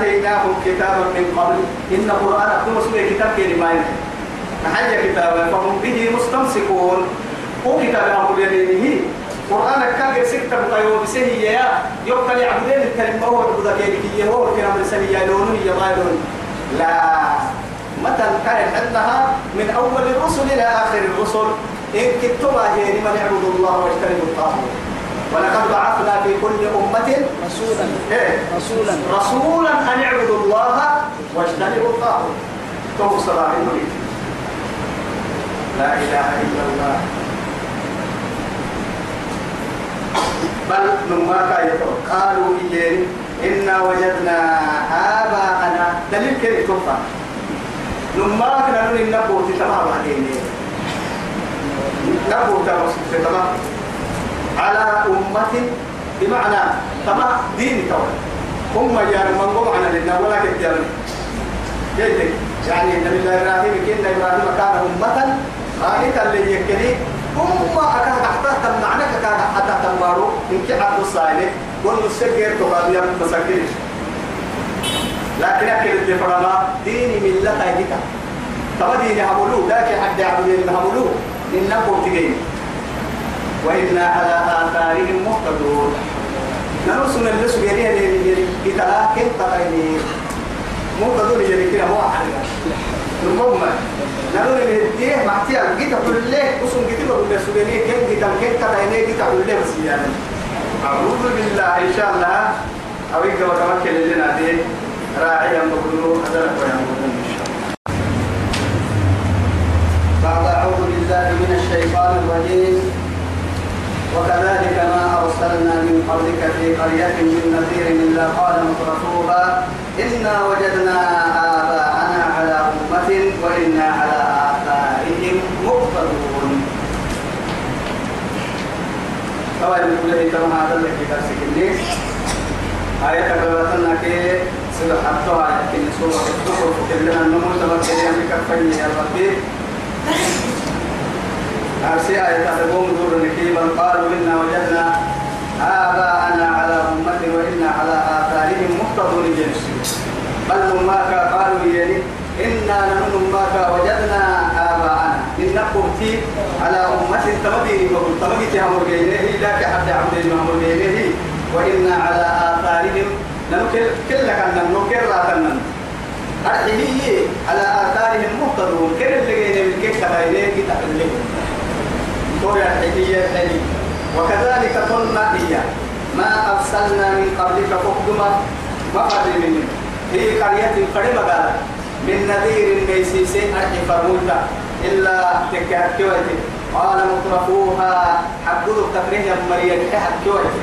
آتيناهم كتابا من قبل. إن أكتب سورة كتاب كلمة نحيا كتابا. فهم به مستمسكون. هو كتاب أمر يليه قرآن كان سكتة بطيو بسهي يا يوكل يعبدين الكلمة. هو بدا كيف هو كلام بسهي يا لون يا غايلون لا. متى كان عندها؟ من أول الرسل إلى آخر الرسل. إن كتبها هي لمن يعبد الله واجتنبوا الطاغوت. ولقد بعثنا في كل أمة رسولا. إيه؟ رسولا. رسولا أن اعبدوا الله واجتنبوا الطاغوت. توصل عليه لا إله إلا الله. بل نما كايتو قالوا إيين إنا وجدنا آباءنا. دليل كيف توفى؟ نما كنا نقول إن نبوت تمام بعدين. نبوت تمام على أمة بمعنى تمام دين تمام هم يا من قم عنا لنا ولا كتير يعني النبي الله إبراهيم كنا إبراهيم كان أمة؟ قانتا يكلي هم أكاد حتى تمنعنا كاد حتى تمارو إنك عبد الصالح تقال يا مساكين لكن أكل الدفرما دين ملة هيك تما دين هملو لكن حد يعبدين هملو إنكم تجين وإنا على آثارهم مهتدون. نرسل اللي سبيريه اللي كتلا كنت تغيني مهتدون اللي كنا هو حاجة. نمم نقول اللي هديه معتيا جيت أقول له أصلا جيت بقول له سبيريه كن جيت كن تغيني جيت أقول له بس يعني. أعوذ بالله إن شاء الله. أويك وتمكن لنا دي. راعيا مقدور أدرك ويعملون إن شاء الله. بعد أعوذ بالله من الشيطان الرجيم. وكذلك ما أرسلنا من قبلك في قرية من نذير إلا قال مترفوها إنا وجدنا آباءنا على أمة وإنا على آثارهم مقتدون طبعا يقول لي كما هذا اللي في درس كنيس آية قرأتنا كي حتى آية كنيس سورة الدخول فكلنا النمو تبكي يا ربي. أرسي آية تقوم دور بل قالوا إنا وجدنا آباءنا على أمة وإنا على آثارهم مقتدون جنس بل ما قالوا يعني إنا نحن ما وجدنا آباءنا إن نقوتي على أمة تمدي بقول تمدي تهمر بينه لا كحد عبد المهمر بينه وإنا على آثارهم ننكر كل كنا ننكر راتنا أرحيه على آثارهم مهتدون كل اللي جينا من كيف تبينه كتاب اللي توري الحدية الحدي وكذلك قلنا هي ما أرسلنا من قبلك فقدما ما قبل منه في قرية قريبة قال من نذير ميسيس أرحي فرموتا إلا تكاكيوتي قال مطرفوها حبدو تفريه مريم حكيوتي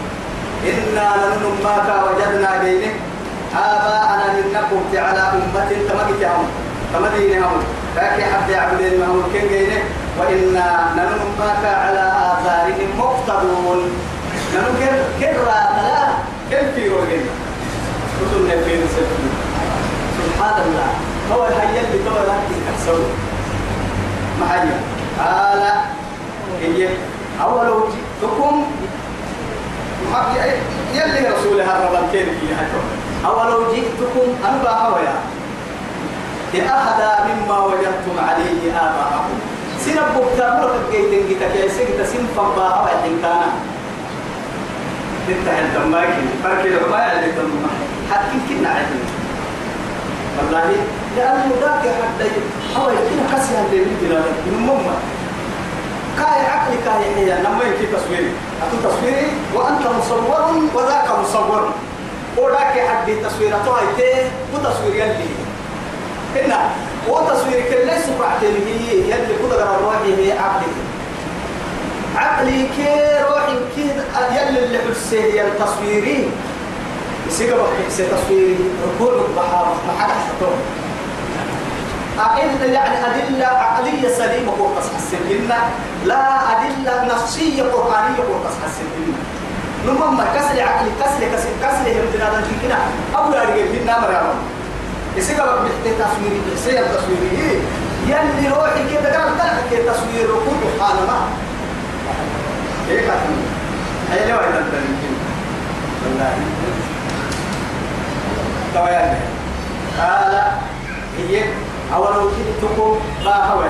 إنا لنن ما وجدنا بينه آباءنا لنكم على أمة تمكتهم تمدينهم. لكن حتى يعبدين ما هو كن جينه وإنا ننمك على آثارهم مقتدون. ننكر كرة لا كل في روجين كتب نبين سبحان الله. هو الحي اللي تو لا تكسر معايا قال هي أول جئتكم يلي رسولها رب كيف فيها أولو جئتكم أنبا هويا بأهدى مما وجدتم عليه آباءكم. سنب بكتابك جيتن جيتك يا سيدة سنفا باها وحدنكانا تنتهي الدمائك فركي لما يعلي الدمائك حتى كنا عدنا والله لأنه ذاك حتى هو يكون كسيا اللي بيجينا من مما كاي عقلي كاي هي لما يجي تصويري. أتو تصويري؟ وأنت مصور وذاك مصور. وذاك حد تصويرته هاي وتصوير يلي. هنا وتصوير كل ليس بعتني يلي قدر الروحي هي عقلي. عقلي كي روحي كي يلي اللي حسيه هي التصويري. يصير بحس تصويري. ركوع البحر ما حد أدلة يعني أدلة عقلية سليمة قرقص حسن لا أدلة نفسية قرآنية قرقص حسن نمما كسر عقلي كسر كسر كسر هم تنادى كنا أبو يارجع لنا مريم يسيق بقى بحث تصويري يسيق تصويري يلي روحي كده قال تلك كده تصوير ركوب حالا ما. إيه كاتم هاي لو أيضا تنين والله. تويا قال هي أولو جئتكم ما هو؟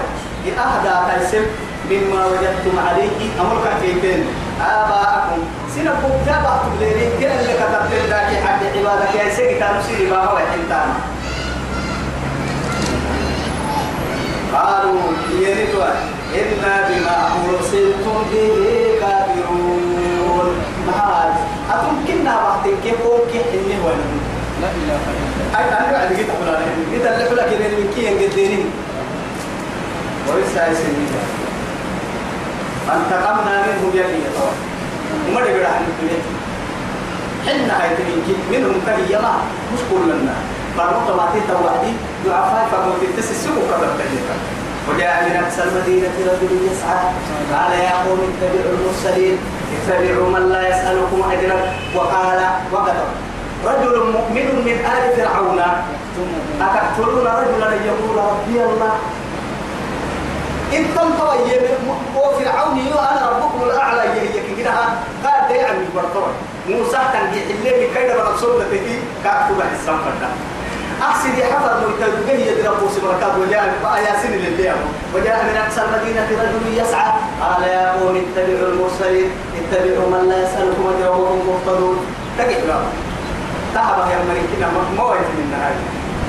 أهدى تيسم مما وجدتم عليه أمرك كيفين؟ آباءكم. سنبقى تابعت ليرين كلا اللي كتبت لك حد عبادك. يا سيدي كانوا سيري ما هو حنتانا قالوا يريدوا إنا بما أرسلتم به كافرون. ما أتمكننا بعد كيف ممكن إني هو لا إله إلا الله. أنا بعد جيت أقول عليه جيت اللي فلك إن المكين قديني ولسه يسمي فانتقمنا منهم يلي طبعا وما دقر عن الدنيا حنا هاي تنين منهم كهي ما مش كلنا فرمت ما تتوعدي ضعفاء فقلت تسسوا كبر تجيبا وجاء من أقصى المدينة رجل يسعى. قال يا قوم اتبعوا المرسلين. اتبعوا من لا يسألكم أجرا. وقال وقدر. رجل مؤمن من آل فرعون. أتقتلون رجلا يقول ربي الله. إن كم طوي وفرعون أنا ربكم الأعلى. يهي كده قال ده يعني برطوي موسى يحل لي كيدا برسول لتكي كاكتب حسام فردا أقصد حفر ميتدبه يدرى بوس بركات وجاء ياسين لله وجاء من أقصى المدينة رجل يسعى. قال يا قوم اتبعوا المرسلين اتبعوا من لا يسألكم أجرا وهم مهتدون تجد تعب يا مريكنا موت من النهاية.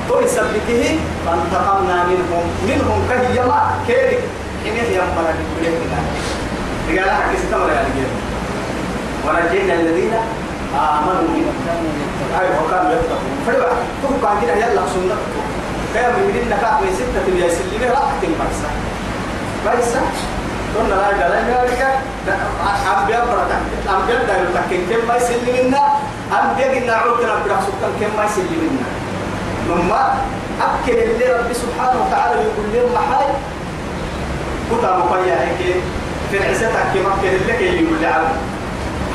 توي سبكه فانتقمنا منهم. منهم كهي يما كيرك إنه يمبر بكل رجال حق استمر يا رجال. ونجينا الذين آمنوا أيوة وكانوا يتقون. فلبا تبقى كده يلا سنة كيف يريد نكاح من ستة يا سلمي راحت المرسى بس قلنا لا قال لا قال أنبياء بركة أنبياء دايرو تكين كم ما يسلمنا أنبياء إن عودنا براسك كم ما يسلمنا لما أكل اللي رب سبحانه وتعالى يقول لهم محاي كتا مقيا هيك في العزة كما كان لك يقول لي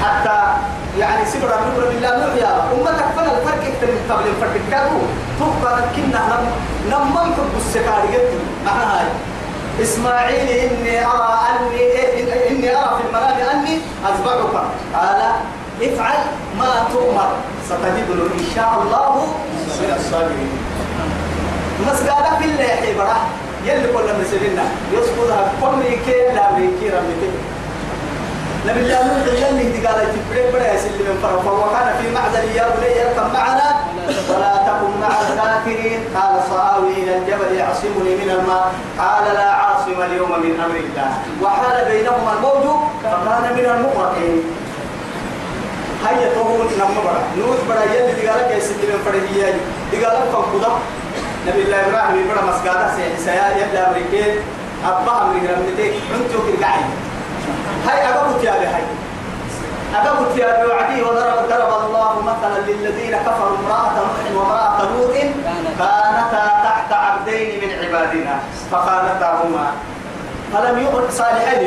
حتى يعني سبر النور بالله نوح يا أمتك فلا الفرق أكتر من قبل الفرق كادو تبقى كنا نم نم حب السكاريات معها إسماعيل إني أرى أني إني أرى في المنام أني أذبحك. قال افعل ما تؤمر. ستجدني إن شاء الله من الصابرين. مسجد في الله حبرة يلي كل مسلمنا يسقطها كل كي لا رمتي نبي الله نوح يلي دي قال تبريك بدا يسلم من فرق. وكان في معزل يا بني اركب معنا. ولا تكن مع الكافرين قال صاوي إلى الجبل يعصمني من الماء. قال لا عاصم اليوم من أمر الله. وحال بينهما الموج فكان من المغرقين. هيا تقول نم برا نوح برا يلي دي قال يسلم من فرق هي دي قال فقدا نبي الله إبراهيم برا مسجد سيا يبدا امريكين أبا أمريكا رمتك انتو كالقعيد هاي أقبت يا هاي. أقبت يا وعدي وضرب ضرب الله مثلا للذين كفروا امرأة نوح وامرأة لوط كانتا تحت عبدين من عبادنا فخانتاهما. فلم يغن صالحين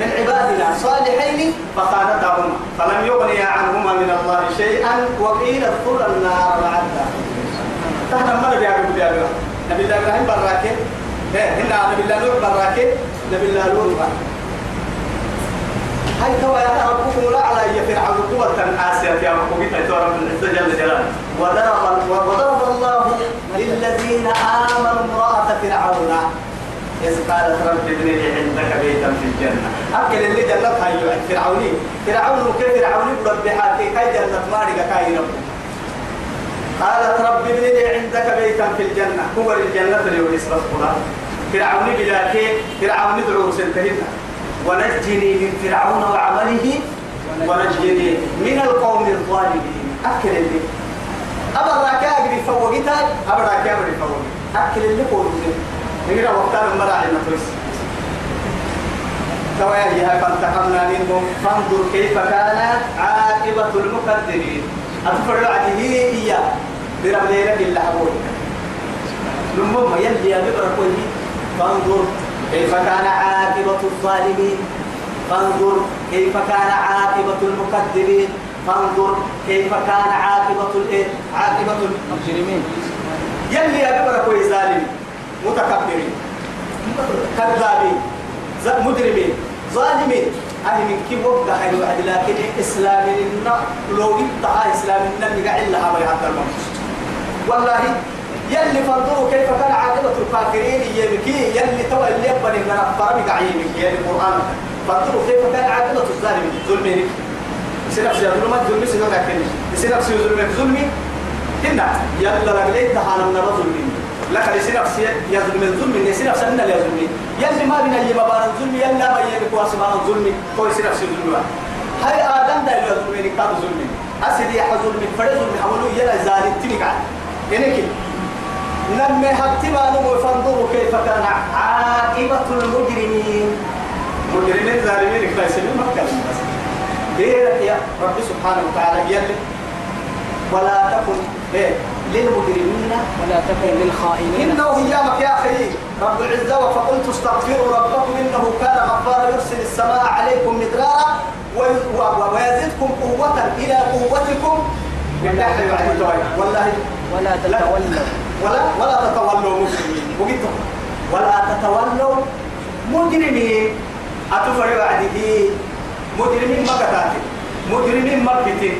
من عبادنا. صالحين فخانتاهما. فلم يغني عنهما من الله شيئا وقيل ادخلا النار مع الداخلين تحت مرة يا يا نبي الله إبراهيم براكين. هنا نبي الله نوح براكين. نبي الله لوط هاي توا ربكم الأعلى هي فرعون قوة آسيا يا ربكم إنت رب العزة جل جلاله وضرب وضرب الله للذين آمنوا امرأة فرعون. إذ قالت رب ابن لي عندك بيتا في الجنة. أكل اللي جنة هاي فرعوني. فرعون كيف فرعوني رب حاكي كاي جنة مارك كاي قالت رب ابن لي عندك بيتا في الجنة. هو الجنة اللي وليس فرعوني بلا كي فرعوني دعوه سنتهينا ونجني من فرعون وعمله ونجني من القوم الظالمين. أكل اللي أجري فوقتها أبا الراكا أجري فوقتها أكل اللي نقرأ وقتها من مراعي المتوس تواجه فانتقمنا منهم فانظر كيف كان عاقبة المكذبين أتفرع عده هي برب ليلك إلا حبوك لما يلي يا ببرا فانظر كيف كان عاقبة الظالمين. فانظر كيف كان عاقبة المكذبين. فانظر كيف كان عاقبة الايه؟ عاقبة المجرمين. يلي بكرة كوي ظالم متكبرين. كذابين. مجرمين. ظالمين. أهل من كي هاي الواحد؟ لكن إسلام لو جبت إسلام لم يقع إلا هذا والله يلي فانظروا كيف كان عاقبة الكافرين يمكي يلي توا اللي يبني من فرمي قعيمك يلي القرآن. فانظروا كيف كان عاقبة الظالمين ظلمين يصير نفسي ظلم ظلمي لكن يصير نفسي ظلم ظلمي. هنا يلا رجلين تهانا من ظلمين لك يصير نفسي يظلم الظلم نفسي أنا اللي يظلمي يلي ما بين يما بار الظلم يلا ما يبي كواس ما هو يصير نفسي ظلم هاي آدم ده اللي يظلمني كان ظلمي. أسد يا حظلم فرد ظلم حولوا يلا زالت تنقع يعني كده نمي هتما نمو فانظروا كيف كان عاقبة المجرمين. مجرمين ظالمين كيسلين ما كان بس. غيرك يا رب سبحانه وتعالى يلي ولا تكن إيه؟ للمجرمين. ولا تكن للخائنين. إنه هيامك يا أخي. رب العزة فقلت استغفروا ربكم إنه كان غفارا يرسل السماء عليكم مدرارا ويزدكم قوة إلى قوتكم. بالله والله ولا تتولوا. ولا ولا تتولوا مجرمين وقلت ولا تتولوا مجرمين. أتفرع بعده. مجرمين ما كتاتي مجرمين ما كتاتي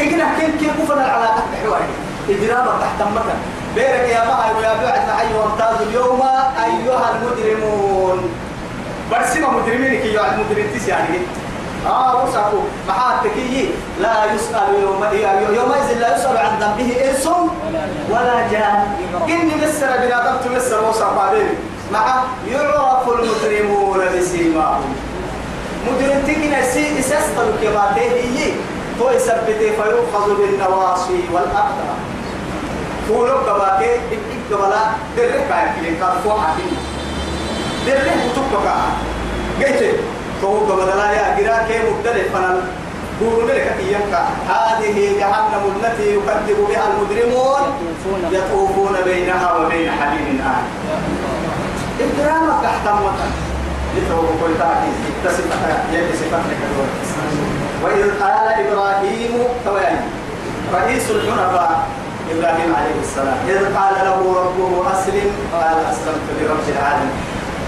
إجنا كن كن كفنا العلاقة؟ حواري إجرام تحت مكان بيرك يا معي ويا بعد معي وامتازوا اليوم أيها المجرمون. برسمة مجرمين كي يعد مجرمين تسي يعني آه وصفوا محاتك لا يسأل يوم يومئذ لا يسأل عن ذنبه إنس ولا جان. إني مسر بنادم تمسر وصف عليه مع يعرف المجرمون بسيماهم. مجرم تكنا سي إسستل كما تهي تو يثبت فيؤخذ بالنواصي والأقدام فولو قباكي إبقى قبلا درك باكي كان فوحة درك بتبقى قلت تو قبلا يا كي مبتلع فنال قولوا لك إياك هذه جهنم التي يكذب بها المجرمون يطوفون بينها وبين حميم آن إكرامك تحت لتوب كل تاكيد تصفك يلي صفتك وإذ قال إبراهيم تواني رئيس الحنفاء إبراهيم عليه السلام. إذ قال له ربه أسلم. قال أسلمت لرب العالمين.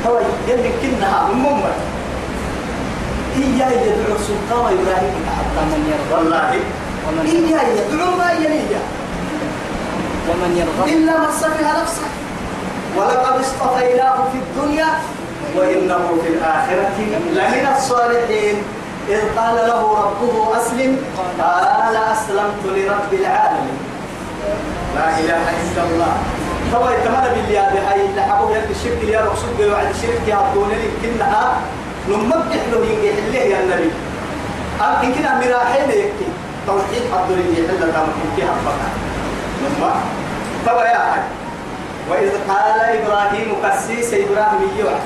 هو يلي كنها من ممت. إياه يدعو سلطان إبراهيم حتى ومن يرغب. والله. إياه يدعو ما يليه ومن يرغب. إلا من سفه نفسه. ولقد اصطفيناه في الدنيا وإنه في الآخرة لمن الصالحين. إذ قال له ربه أسلم. قال أسلمت لرب العالمين. لا إله إلا الله. طبعا يتمنى بالله بهاي اللي حبوا يد الشرك يا رسول وعد الشرك يا دونني كنها نمدح له ينجح له يا النبي. إن كنا مراحين يكي توحيد عبد الله يحل دام كي حبك نما طبعا يا حاج وإذ قال إبراهيم قسيس إبراهيم يوعد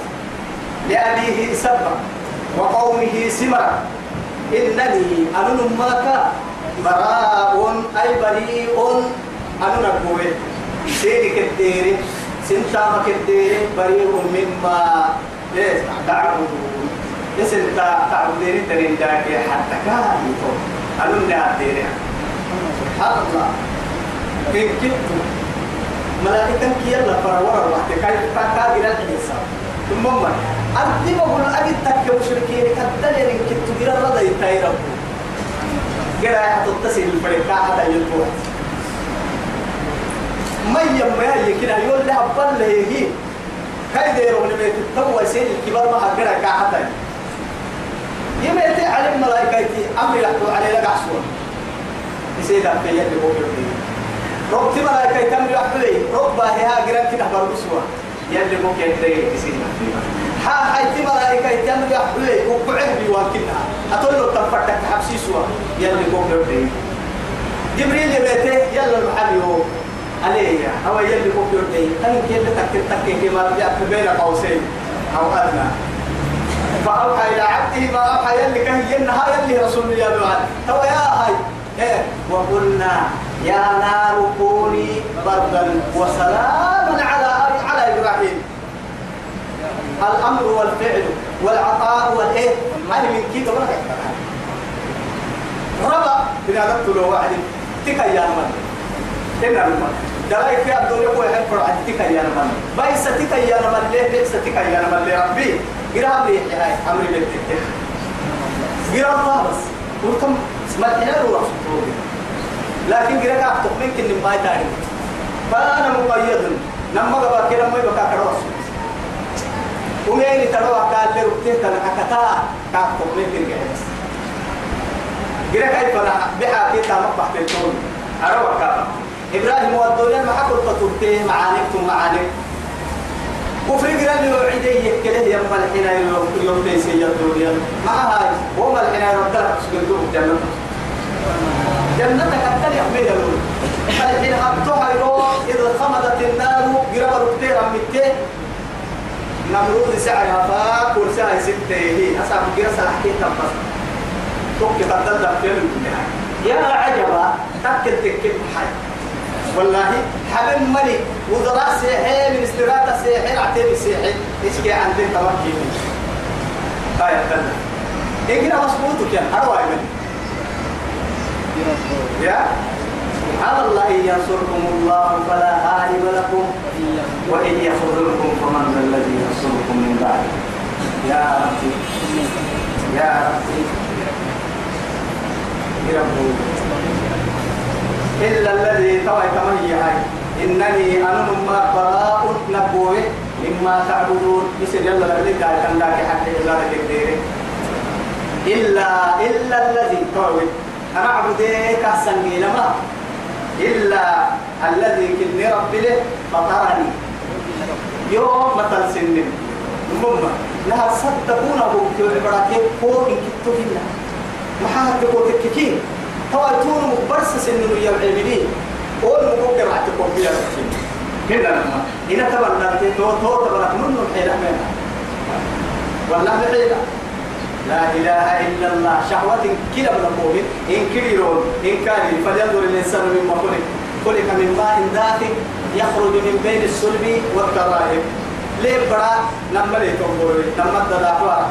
لأبيه سبا وقومه سمرا إنني أنا نماك براء أي بريء أنا نقوي سيرك الدير سنتامك الدير بريء مما إيه تعبدون يسن تعبدين ترين داكي حتى كان أنا نادير سبحان الله. كيف كنت ملائكة كي يلا فرورا وحتى كيف كان إلى الحساب ثم ما؟ أدي بقول أدي تك مشركين. كدل إن كنت غير الله يتاي ربه غير تتصل الفريق. حتى يلقوا ما يما يكنا يقول له أبل له هي. كاي ديرو من بيت التو سيد الكبار ما حقنا كحتى يمتى على الملائكة أمر يحكوا عليه لك عشوة يسيد أبي يلي هو رب ملائكة تمر يحكوا رب هي هاجران كده برقصوا يلي ممكن تلاقي يسيد ها هاي ملائكة تمر يحكوا وقعه بيواكلها أتقول له تنفتك حبسي سوا يلي ممكن جبريل يبيته يلا المحل يوم. عليه هو يلي ممكن تلاقي تنك يلي تكتب تكتب كما بين قوسين أو أدنى. فأوحى إلى عبده ما أوحى يلي كهي ينها يلي رسول الله بعد تو يا هاي إيه؟ وقلنا يا نار كوني بردا وسلاما على على إبراهيم. الأمر والفعل والعطاء والإيه؟ أنا من كده ولا ربا بنادت له وعد تكا يا تنا من دلائك في عبد الله يحب فرع. تكا يا من بايس تكا يا من ليه بيس تكا يا ليه ربي؟ قرام لي هاي أمري بيتك قرام الله بس. ورتم ما تنال ورسول لكن قرأ أفتح منك إن ما يتعلم فأنا مقيد. لما قبل كده ما يبقى كروس ومين تروى قال لي أروى كابا إبراهيم والدنيا ما حكوا تطورتين معانك ثم معانك كفر قرا لي وعيدي كده يا مال حين يوم تيسي الدنيا. مع هاي هو يرد سجدوا الجنة جنة. كتل يحمل له مال حين حطوها يروح إذا خمدت النار قرا ركتين عمتين نمرود سعرها فاك ورساها ستة. هي أصعب قرا سلاحكين تنبس توكي قدر دفين يا عجبا تكل تكل حي. والله حبل ملي وزراء سيحي من استراتة سيحي عتيب سيحي إيش كي عندي توكي هاي الدنيا إنجنا مصبوطك يا أروى من يا؟ سبحان الله إن ينصركم الله فلا غالب لكم وإن يخذلكم فمن ذا الذي ينصركم من بعد. يا ربي. يا ربي. يا ربي. إلا الذي توي تمهي إنني أنا ما براء نبوه مما تعبدون. يصير يلا قال كان لك حتى إلا إلا إلا الذي توي أنا عبدك أحسن لما إلا الذي كني ربي له فطرني. يوم مثل سنين المهم لها صدقون أبو كيف فوق كتو هنا ما حد تقول توا تون مبرس سنو يا عبدين قول مبوك راح تكون فيها كده لما هنا تبع لا تو تو تبع من الحيلة منها والله الحيلة لا إله إلا الله. شهوة كلا من المؤمن إن كبيرون إن كان فلينظر الإنسان مما خلق. خلق من ماء دافئ يخرج من بين الصلب والترائب ليه برا؟ نما ليه تقول نما تدافع.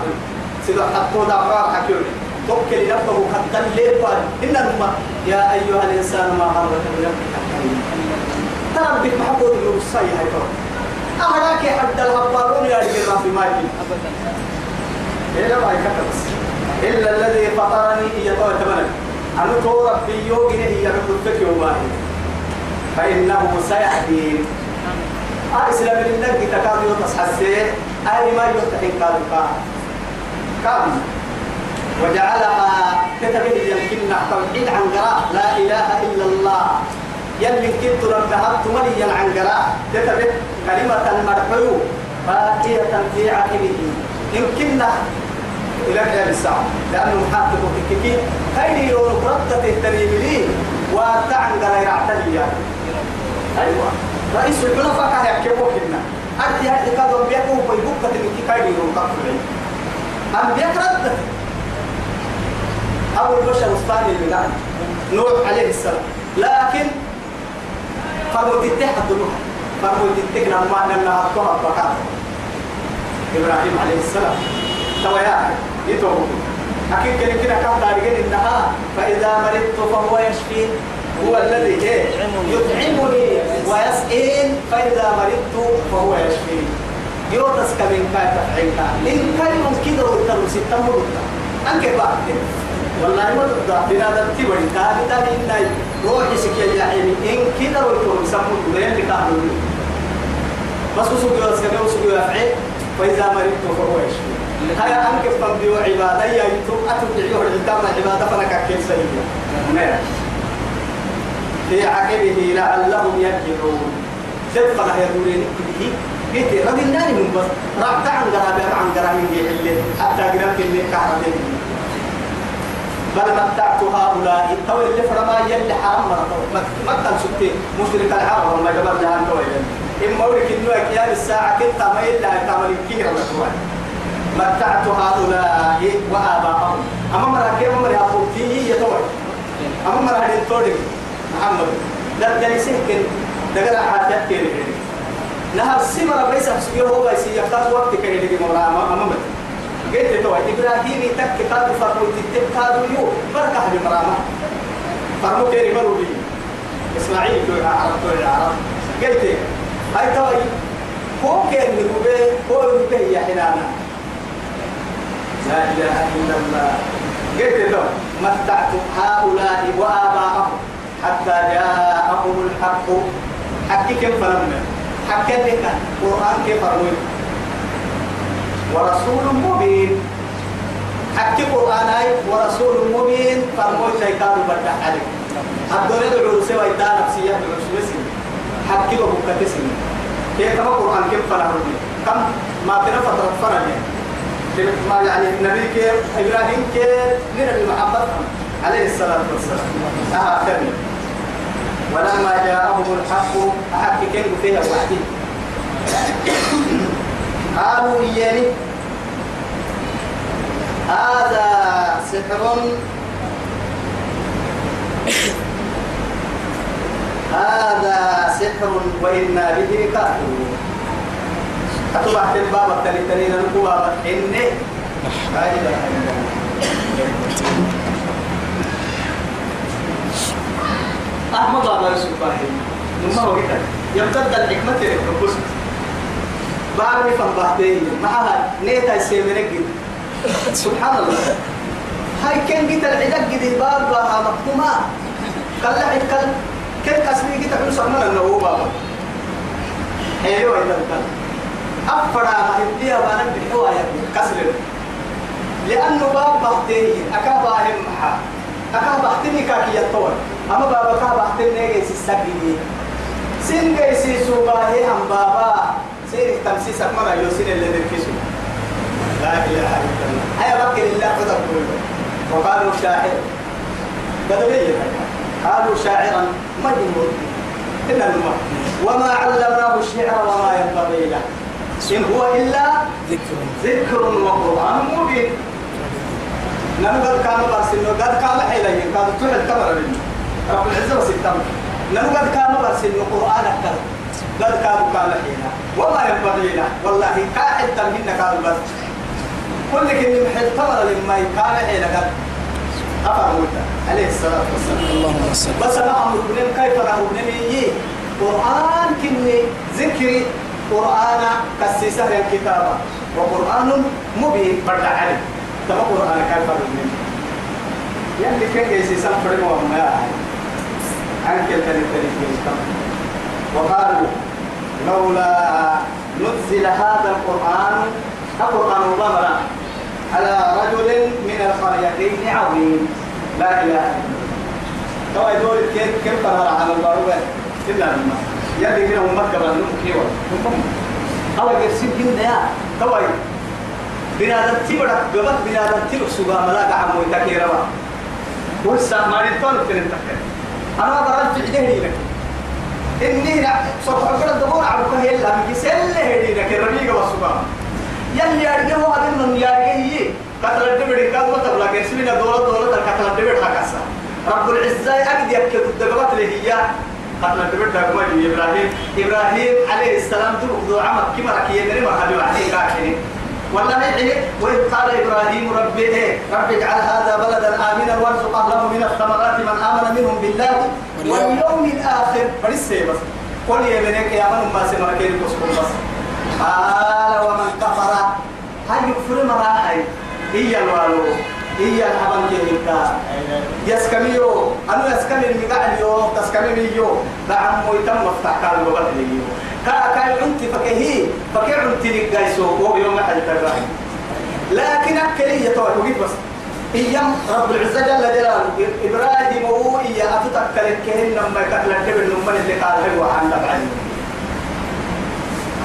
سيدو حطوا دافع حكيوني. توكل نفسه حتى الليل قال؟ إن الماء يا أيها الإنسان ما غرك بربك ترى بك محبوب الوصايا هاي ترى أهلاك حتى الهبارون يا رجل ما في مايكي. إلا ما يكتبس إلا الذي فطرني إيا طوى تمنك أنا تو ربي يوغي هي ربك يوماهي فإنه سيهدين أسلم للنبي تكاد يتصحسي أي ما يفتحين كادو كادو وجعلها كتبه يمكن توحيد عن قراء لا إله إلا الله يلي كنت ربها تملي عن قراء كتبه كلمة المرحو باقية في عقبه يمكننا إلى قيام الساعة لأنه محقق تككي خير يرون قرطة التريم لي وتعن قراء يعتلي أيوة رئيس الحلفاء كان يحكي وكنا أدي هذه كذا بيكو بيبقى تنكي خير يرون قرطة أم بيكرد أبو البشر الثاني اللي قال نوح عليه السلام. لكن فرموا تتح الدنوح فرموا تتك لما أننا أطوها البقاء إبراهيم عليه السلام. تويا يتوبوا. أكيد كده كده كم تارجين إنها فإذا مرضت فهو يشفين هو الذي إيه؟ يطعمني ويسئين فإذا مرضت فهو يشفين يوتس كمن كاي تفعيلك إن كان كده ستة مرضى أنك بعد والله ما تبدا بنادم تبغى تاني تاني إني روحي سكيا يا عيني إن كده ويكون يسمون بين اللي كانوا بس وسوق يوسف وسوق يفعل فإذا مرضت فهو يشفي هيا أنك فبدي عبادة يا يتوب أتبع يوم الدم عبادة فلك كيف نعم في عقبه لعلهم يرجعون تدخل يقولين به قلت رضي النار من بس رعت عن قرابة عن قرابة اللي حتى قرابة اللي كهربين بل متعت هؤلاء. تو اللي فرما يلي حرام مرة. مكتب ستي مشرك العرب وما جبر جهان تو إما أقولك إنه أكيال الساعة كنت ما إلا تعمل كيرا مكروه متعت هؤلاء وآباءهم. أما مرة كيف مرة فيه يتوي أما مرة هذه توري محمد. لا تجلي سهكن دقل عادات كيري. نهار سمرة بيسا سجيه هو بيسي يختار وقت كيري لكي مرة أما مرة قلت تو إبراهيم تك فرمو تتك كادو يو. بركة بمرامة فرمو كيري مرو بي. إسماعيل تو عرب تو عرب. قلت هاي تو هو كان نقوله هو نقوله يا حنانا. لا إله إلا الله. قلت له متعت هؤلاء وآباءهم حتى جاءهم الحق. حكي كم فلما حكي لك القرآن كيف أروي ورسول مبين. حكي قرآن ورسول مبين. فرموي شيطان بدع عليك. الدنيا دعو سوى إدى نفسية دعو سوى حكي وبكة تسمي كيف كما قرآن كيف فلما كم؟ ما تنا فترة فرج ما يعني النبي كيف؟ إبراهيم كيف؟ من المحبة. عليه الصلاة والسلام. آه كمل ولما جاءهم الحق أحق كيف فيها وحدي. قالوا إياني هذا سحر. هذا سحر وإنا به كافرون. أتبع الباب التالي نقول إني لا إله إلا الله. أحمد الله يوسف باهي. نما هو كده؟ يمتد الحكمة للربوس بعد فن بعدين معها نيتا يسيمنك سبحان الله. هاي كان جيت العدد جديد باب بها مكتومة. قال لا كل كل كسبي جيت أقول سمنا هو بابا. حلو إذا كان أفرع ما هديها بنا بالحواية كسر لأنه باب بحتيه أكاباهم محا. أكابحتني كاكي يطول. أما بابا كابا أحتل نيجي سيساكي سين جاي سيسو باهي أم بابا سير تمسيس أكمل أيو سين اللي نركسو لا إله إلا الله. هيا بكر الله قد أقول وقالوا شاعر. بدوية قالوا شاعرا مجنون. إن الماء وما علمناه الشعر وما ينبغي له. إن هو إلا ذكر. ذكر وقرآن مبين. نمو كان برسل قد كان حيلا قد تحل كبر منه. رب العزة وستم نمو قد كان برسل القرآن أكثر. قد كانوا كان حينا وما ينبغي له والله كاحد تمهن كانوا بس كل محل كبر لما كان حينا قد أفر موتا عليه الصلاة والسلام. اللهم صل. بس أنا أمر بنين كيف نهو بنين قرآن كني ذكري قرآن كسيسة الكتابة. وقرآن مبين. برد عليه تبقى قرآن كيف نهو يلي كان جيسي سنفر وما عنك التالي التالي وقالوا لولا نزل هذا القرآن القرآن ظهر على رجل من القريتين عظيم. لا إله إلا الله. يدور كيف كيف على الباروبة؟ إلا لما يلي كده مكة بنو كيوا أو يرسل جنة يا؟ تو بنادم تبرك قبل بنادم تبرك سبحان الله كعمو يتكيروا ورسا ما يطول في التكير أنا في عده لك. إني صوت عبر الدبور عبر هي اللي بيسل هدي لك الربيع والسبحان يلي أرجعه هذا من يارجيه. قتل الدبر كذا وتبلا كسبنا دولة دولة قتل الدبر حكاسا رب العزة أقدر يكتب الدبرات اللي هي قتل الدبر دعوة إبراهيم. إبراهيم عليه السلام تروح عمك. كما ركيه مريم هذا عليه كاكني والله يعني وإذ قال إبراهيم ربي إيه؟ رب اجعل هذا بلدا آمنا وارزق أهله من الثمرات من آمن منهم بالله. واليوم الآخر. برسي بس قل يا بنيك يا من ما سمع كيف تسكن بس قال ومن كفر. هاي يكفر مراحي هي الوالو. هي الحبن كيهكا يسكميو. أنا يسكمي المقعليو تسكمي دعم ويتم مفتح كان ببطليو كا كا عنتي فكهي. فكي عنتي لك جايسو هو يوم أحد التراحي لكن أكلي يتوه وقيت بس. إيام رب العزة جل جلاله. إبراهيم أتتكل كهن لما يكتل الكبر لما اللي قال هو عن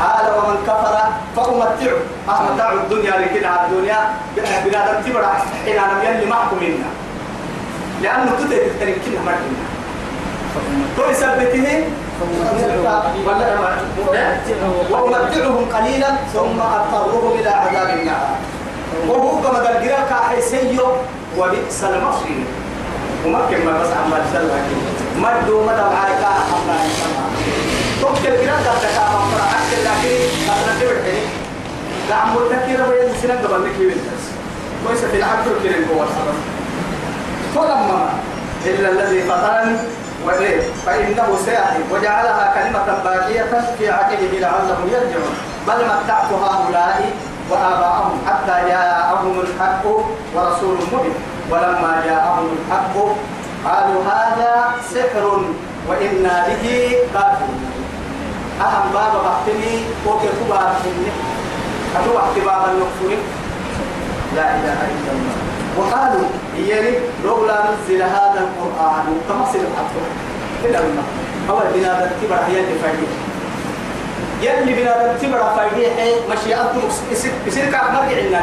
قال ومن كفر فأمتعه. أمتع الدنيا لكن على الدنيا. بنادم تبرع حين أنا يلي معكم منا لأنه تترك تركنا مرتنا تو يثبته وأمتعهم قليلا ثم أضطرهم إلى عذاب النار. وهو كما قال قراءة حيسيو وبئس المصير. ومكن ما بس عمال سلك مدوا مدى معايا حمد توكل قراءة تكا مفرع أكل لكن أنا تبعتني لا عم متكير بين سنة قبل لك يبنتس كويس في العبد الكريم هو فلما إلا الذي فطرني وإيه فإنه سيأتي وجعلها كلمة باقية في عقله لعلهم يرجعون. بل متعت هؤلاء وآباءهم حتى جاءهم الحق ورسول مبين. ولما جاءهم الحق قالوا هذا سحر وإنا به كافرون أهم بابا بحتني وكي كبار مني أتو بابا النقفوري لا إله إلا الله. وقالوا يعني لولا نزل هذا القرآن سير الحق. كده الماء أول بنادم تبرع يلي فايدي يلي بنادم تبرع فايدي حي مشيئته يصير لنا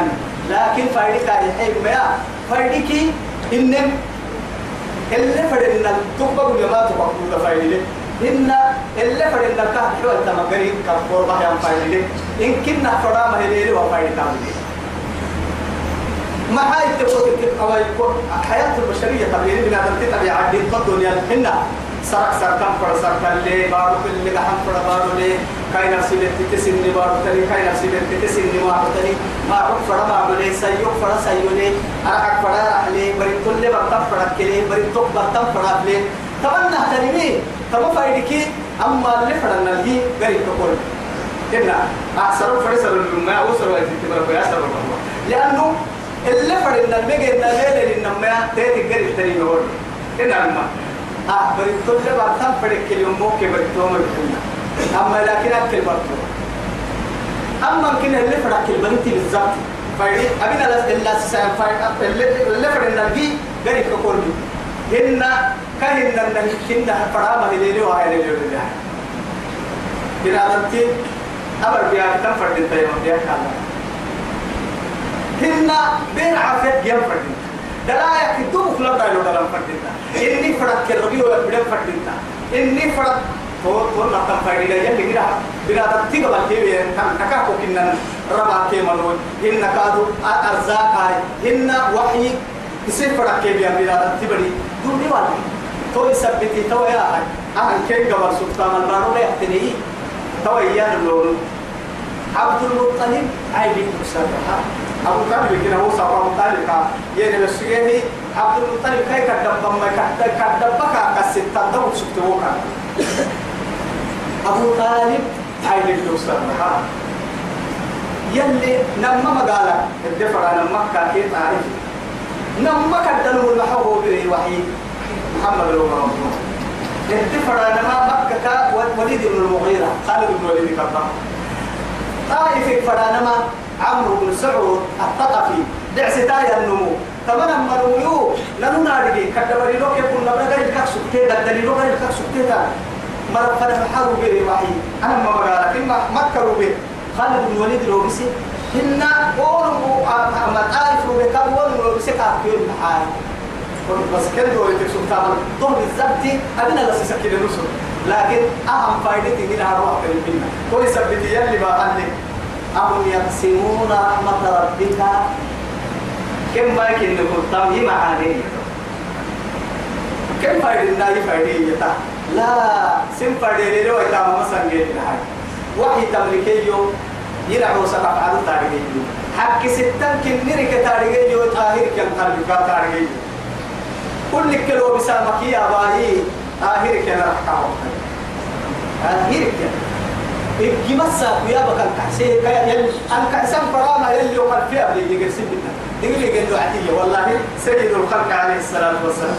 لكن فايدي كاي حي ما فايديك إنم اللي فرنا تقبل جماعة تقبل فايدي إن اللي فرنا كه حوالي تمغري كفور بحيان فايدي إن كنا هي وفايدي تعمل ما هاي تقول حياة البشرية طبيعي من هذا التبع عدين الدنيا هنا سرق سرق كم فرد سرق اللي بارو كل اللي هم فرد بارو لي كاي نفسي بتتسين لي بارو تاني كاي نفسي بتتسين لي بارو تاني ما عق فرد ما بلي سيو فرد سيو لي أرعك فرد أحلي بري كل بطن فرد كلي بري توك بطن فرد لي تمنى تنمي تما فايدك أما اللي فرد نلقي غير تقول. هنا أحسن سر ما أوصل وقت تبرك يا سر. لأنه اللي فرنا المجد نغير إنما تيتي قريب تاني إن عما آه بريد كل بعد تم فرق اليوم مو كبر توم الكلنا أما لكن أكل برضو أما كنا اللي فرق البنت بالذات فايدي أبينا لا إلا سام فايد. اللي فرنا الجي قريب كقول إن كهنا إن كنا هاي اللي له ده كنا نتي أبر بيا تم فرد التيم بيا كذا هن بين عافية جيم فردين دلايا كدوم خلا دايلو دلام فردين إني فرد كربي ولا بدم فردين إني فرد تو تو نتام فردين يا اللي كده بنا تتيجا بالكيبي كان تكاكو كنا ربع كيمانون هن كادو أرزاق هاي هن وحي يصير فرد كيبي بنا تتبري دوني والي تو يثبتي تو يا هاي أهل كي قبل سلطان المارو لا يحتني. تو يا اللون. عبد المطلب عيب مسابحة أبو طالب كنا هو سبع مطالب يعني بس يعني عبد المطلب كي كدب ما كدب كدب بكا كسيت تدو سكتوكا أبو طالب عيب مسابحة يلي نما مقالة الدفر أنا مكة كيف تعرف نما كدلوا المحو به وحي محمد بن رمضان الدفر أنا مكة وليد بن المغيرة خالد بن وليد كبر طائف فرانما عمرو بن سعود الثقفي دعستايا النمو تمنا مرويو لنو نارجي كدبري لو يكون نبرا غير كاك سكتي دليل لو غير كاك سكتي تا مر فنا حارو بي وحي أنا ما بقى لكن ما مكروا به. خالد بن وليد لو بيسي هن قولوا ما تعرف لو بكاب ولو بيسي كافير الحال بس كده دول تكسب كامل دول بالذات أبينا لسه سكين الرسل لكن أهم فائدتي من هروح كلمة كل سبتي يلي بقى أهم يقسمون رحمة ربك؟ كم ما يمكن نقول طب هي معاني. كم فائدة الناي فائدة؟ يتا لا سم فائدة لو إتام مثلا جيد لهاي وحي تملكيو يلعبوا سقف على تاريخيو حق ستان كنيرك تاريخيو طاهر كان قلبك تاريخيو كل كيلو بسامك يا باهي آخر كان راح كاو آخر كان الجمسة ويا بكر كحسين كيا يل أن كحسن فراما يلي وقال فيها بلي يجلس بنا. دقيقة قال له والله سيد الخلق عليه الصلاة والسلام.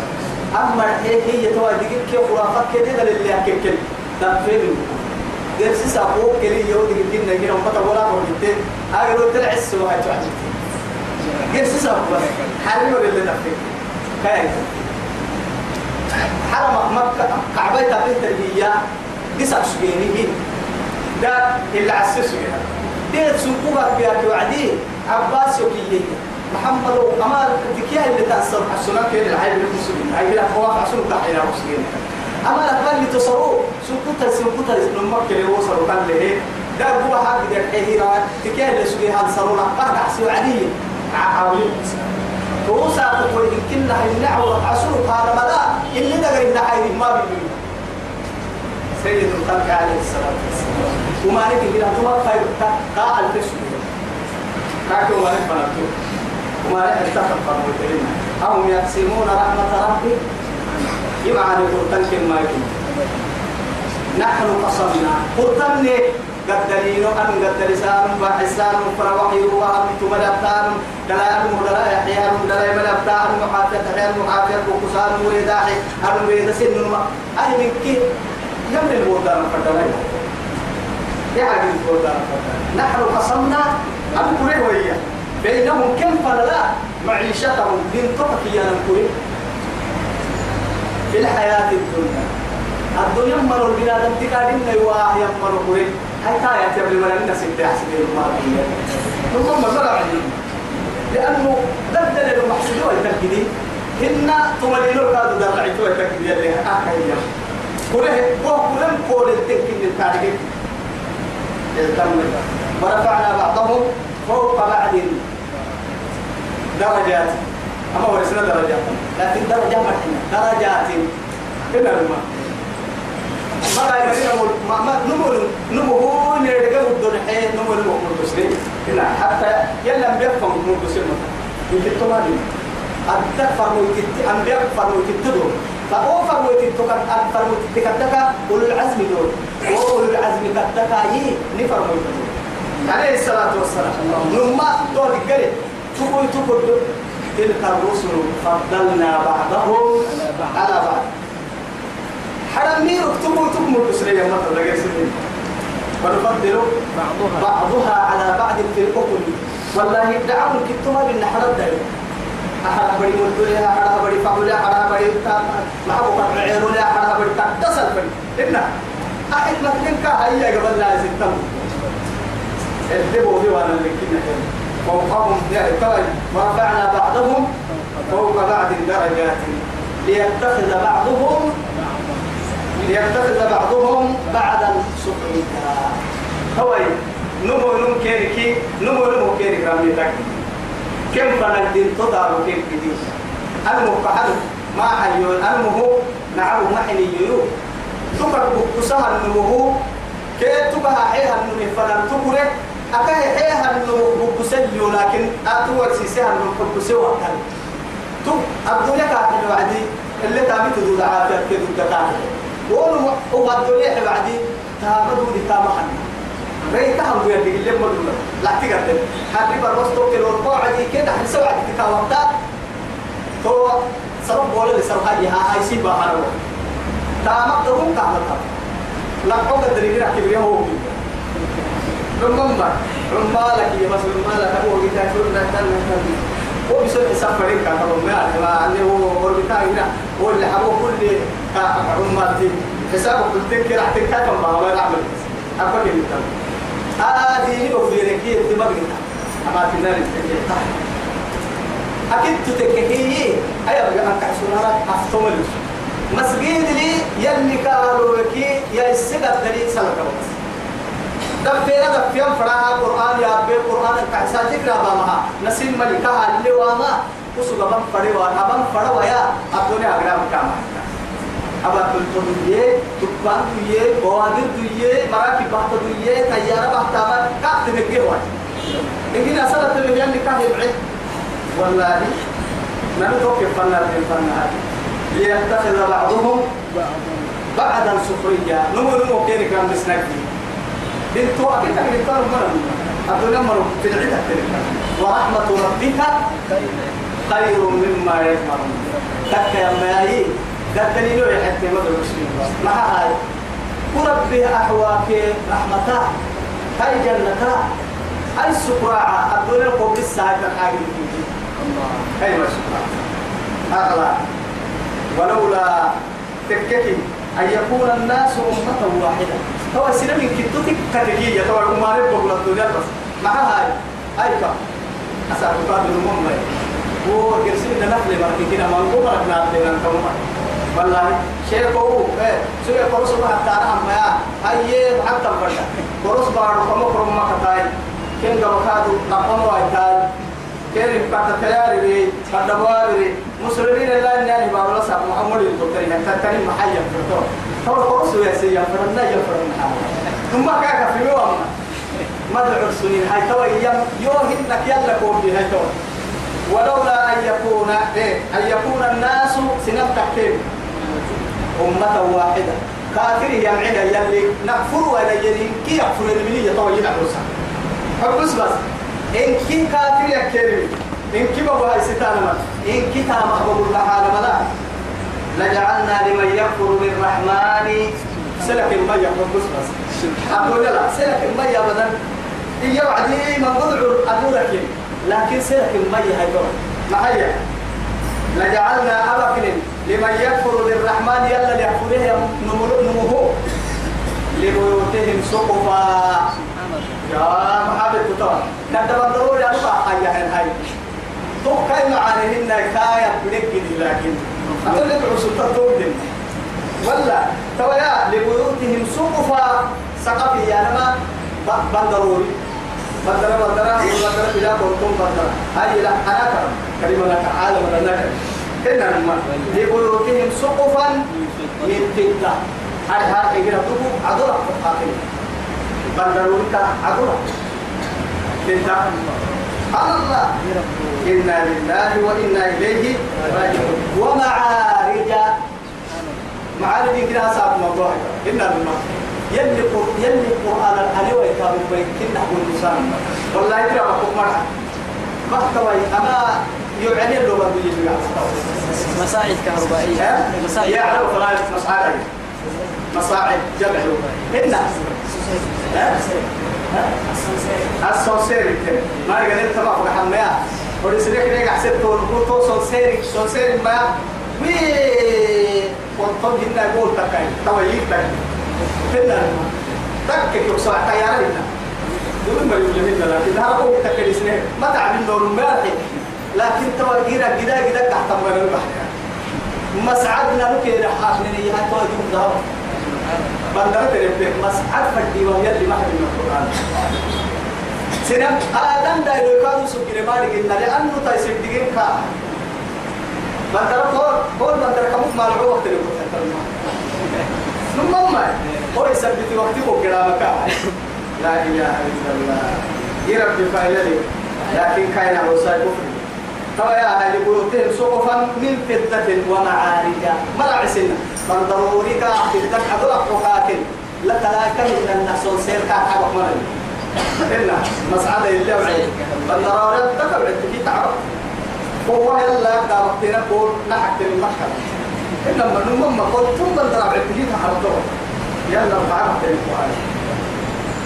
أما هي هي توا دقيقة كيف خرافات كده اللي أكل كل تنفيذ درس سابو كلي يو دقيقة جنة جنة وقت ولا مرتين أقول تلع السوا هاي تعجب درس سابو حلو اللي تنفيذ كيف حرم مكة كعبة تبين تربية. قصة سجيني ده اللي عسسه يعني. ديت سنقوبة بياك وعدي. عباس يوكي محمد وأمار تكيا اللي تأثر حسنا كين العيب تسوي عيب لا خواف حسنا تحيا مسلمين أما لك اللي تصروا سنقوتا سنقوتا نمك اللي وصلوا قال له ده هو حاجة ده حيرا تكيا اللي سوي هالصرونا قرد حسوا عدي عاولين فوسا تقول إن كنا هنعور عسول قال ملا اللي ده غير نحيري ما بيقول. سيد الخلق عليه الصلاة والسلام. وما نك كده هو خير تا الفسق كاكو ما نك فنكتو وما اتفق قبول هم يقسمون رحمة ربي يبقى عن القرطان كما يكون نحن قصمنا قرطان قد دليل أن قد لسان وحسان فروحي وهم تملبتان دلائل مدلاء يحيى دلائل ملبتان محافظة غير محافظة وقصان ويداحي أن ويد سن أي من كي يمن البودان فدلائل يعني البودان نحن قسمنا. أنكره ويا بينهم كم فلا معيشتهم بنطقك يا نكره في الحياة الدنيا. الدنيا مروا البلاد انتقادين نيواه يمروا قرين هاي تايا تبلي ولا الناس اللي أحسن المالية ثم عجيب لأنه بدل المحسد والتكدي هن تملين الكاد درعت والتكدي اللي أحيا كله هو كلهم كل التكدي التاريخ ورفعنا بعضهم فوق بعض. درجات. أما هو اسمه درجات. لكن درجة ما درجات. هنا الماء ما لا يمكن ما ما نمو هو نرجع ودون حين نمو نمو مرتسلين هنا حتى يلا بيفهم مرتسلين يجي تمارين أنت فرموت أم بيك فرموت تدور فهو فرموت تكت فرموت تكتك أولو العزم دول وأولو العزم كتك يي نفرموت عليه الصلاة والسلام. نما دور الجري. تقول تقول تلك الرسل فضلنا بعضهم على بعض. حرم مين اكتبوا تكمل بسرية مثلا لقى سنين ونفضل بعضها. بعضها على بعض في الأكل. والله دعوا أحد بدي مدلها أحد بدي فعلها أحد بدي ما هو قد عيروا لا أحد بدي تتصل بدي إن أحد مثلين كهيا قبل لا يزتم الدبوا دي وأنا اللي كنا فوقهم طيب ورفعنا بعضهم فوق بعض درجات. ليتخذ بعضهم ليتخذ بعضهم بعضا سخريا هو نمو نم كيركي نمو نمو كيرك رامي تاكي. كم فنجدين تدارو كيف كديس المقعد ما حيون المه نعم ما حني يرو تبقى بكسها النمو كي تبقى حيها النمو فنان تبقى أكا حيها النمو بكسيو لكن أتوى سيسيها النمو بكسيو وقتل تب الدنيا كاتل وعدي اللي تابي تدود عافية كدود كاتل وقولوا هو الدنيا بعدي تابدو دي تامحن رأي تهم ويا اللي اللي مدونا لا تقدر. حد بربص توكل ورقوع عدي كده حنسوي عدي تكاوتا تو سرب ولا سرب هاي هاي سيبا هارو. تامك تقوم تعملها لا قوة دريجي راح كبريه هو رمما رمالك يا بس رمالك هو جدا شو ده ده هو بيسوي حساب فريق كان رمال ما عنده هو وربيتا هنا هو اللي حبوه كل رمالتي حسابه كنت تذكر راح تكتب ما هو يعمل أقول لك هذه وفيرك هي تبغى أما في النار أكيد تتكهي أيوة أنا كحسنا أفتمل مسجد لي يلي لك يا السجد دليل سلك بس دفينا دفيان فرها قرآن يا أبي قرآن كحسا تقرأ بامها. نسيم ملكها اللي واما وسوق بام فريوا أبام فروا يا الدنيا أقرأ كامل. أبا تلتمية تبان دوية بوادر دوية مراكب بحث دوية تيارة بحث أبا كاكت بكيه واحد إنجين أسألة اللي يعني كاهي بعيد والله نحن توقف فنا في فنا ليتخذ بعضهم بعدا سخريا نمو نمو كيري كان بسنكي بنتو أكيد أكيد تقول مرة. أقول مرة. في العدة ورحمة ربك خير مما يجمعون تك يا مايي ده دليل يحتى مدى المسلمين مع هاي. وربي أحواك رحمته هاي جنته هاي السكراعة الدنيا قبل الساعة الحاجة هاي ما السكراعة أغلى. ولولا تككي أن يكون الناس أمة واحدة. هو سنة من كتوتك كتكية هو الأمار بقول الدنيا بس. مع هاي؟ هاي كم؟ أسأل قادر المؤمن وقرسين نفل مركي ما نقوم ركنا عندنا كمان والله شيء قوو إيه؟ سوى قرص ما حتى أنا ما هاي حتى برشا قرص بارو كم كرم ما كتاي كين جوا كادو نقوم وايتاي كين بعد تياري بواري مسلمين يعني بارو لسا محمد يتوكل هنا تاني محيا فرتو هو قرص يا سيا فرنا يا فرنا ثم كاك في يوم. ما دعوا السنين. هاي توا يوم يوم هنك يلا كوم دي هاي توا ولولا أن يكون إيه أن يكون الناس سنم تحكيم. أمة واحدة. كافر يمعنا يلي. نكفر ولا يلي. كي يكفر المنية طويل عروسا حبس بس. إن كي كافر يكرم إن كي بابا ستانا إن كي تام محبوب الله على ملا لجعلنا لمن يكفر بالرحمن. سلك المية حبس بس أقول لا سلك المية بدل إيا وعدي من قدر أدورك لكن سلك المية هاي معايا لجعلنا أبكن لمن يكفر بالرحمن. يلا ليكفره نموه. لبيوتهم سقفا. يا محمد تطور ندب الضرورة يا ربا حيا هاي توكاي معانيهن كايا بلك لكن أقول لك عصر تطور ولا تويا لبيوتهم سقفا سقفي يا نما بندروري بدر بدر بدر بلا كنتم بدر هاي لا أنا كرم. كريم لك عالم لنا كرم إن الماء لبيوتهم سقفا من فضة هاي هاي إجرا تبو عدلا فقاتل كا عدلا فضة الله. إنا لله وإنا إليه راجعون. ومعارج. معارج كده صعب موضوع. إن الماء يلي يلي قرآن الألي ويكاب ويكنا هو الإنسان والله يدري ما كم مرة. محتوى أما يعني له ما بيجي مساعد كهربائية. مساعد. يعرف مساعد مساعد جمع. هنا السوسيري ما يقدر تبع فوق حمايا ورسلك لك حسبت ورقوتو سوسيري سوسيري ما وي وطن هنا يقول تكاي تويك تكاي هنا تك يقصى تيار هنا دون ما يقول لنا لكن هذا هو تكلي سنه ما. تعمل نور مالك لكن توا جيرا جدا جدا تحت من البحر مسعدنا لك حاكنا يا تو يوم ده بندر تريب مسعد فدي وهي اللي ما من القرآن. سنم آدم دا يلقى سكر مالك إن لأنه تيسير دين كا. بندر فور فور بندر كم مال عوض تريب ثم ما هو يثبت وقته كلامك لا إله إلا الله. يرب فايلة لكن كاين على وسائل طبعا يا أهل بيوتهم سقفا من فضة ومعارج مرع سنة من ضروري كا فضة حضر حقاكل لا تلاكم من النحصل سير كا حقق مرل إنا مسعد اللي من ضروري تكبر التكي تعرف. هو يلا دا وقتنا قول نحك المحكم إنما نمم قول ثم ضرب التكي تعرف يلا فعرفت القرآن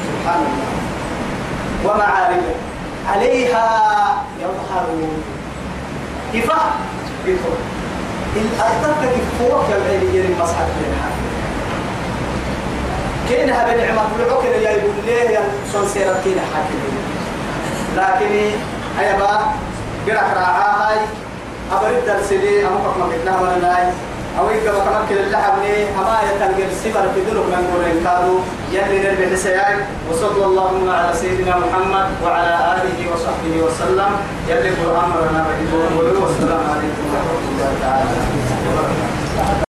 سبحان الله. ومعارج عليها يظهرون كفاح. كفاح الأرض كفوك يا بعيد يري مصحف لنا كين هذا نعمة بالعقل يا يقول ليه يا سنسيرة كين حاكم. لكن هيا با قرأ راعا هاي. أبرد درسلي أمك ما قلنا ولا ناي أو يبقى متمكن اللحم ليه أما يتلقى السبر في ذلك من قرين كانوا. يلي نربح سياج وصلى اللهم على سيدنا محمد وعلى آله وصحبه وسلم. يلي القرآن ولنا بإذن والسلام عليكم ورحمة الله تعالى.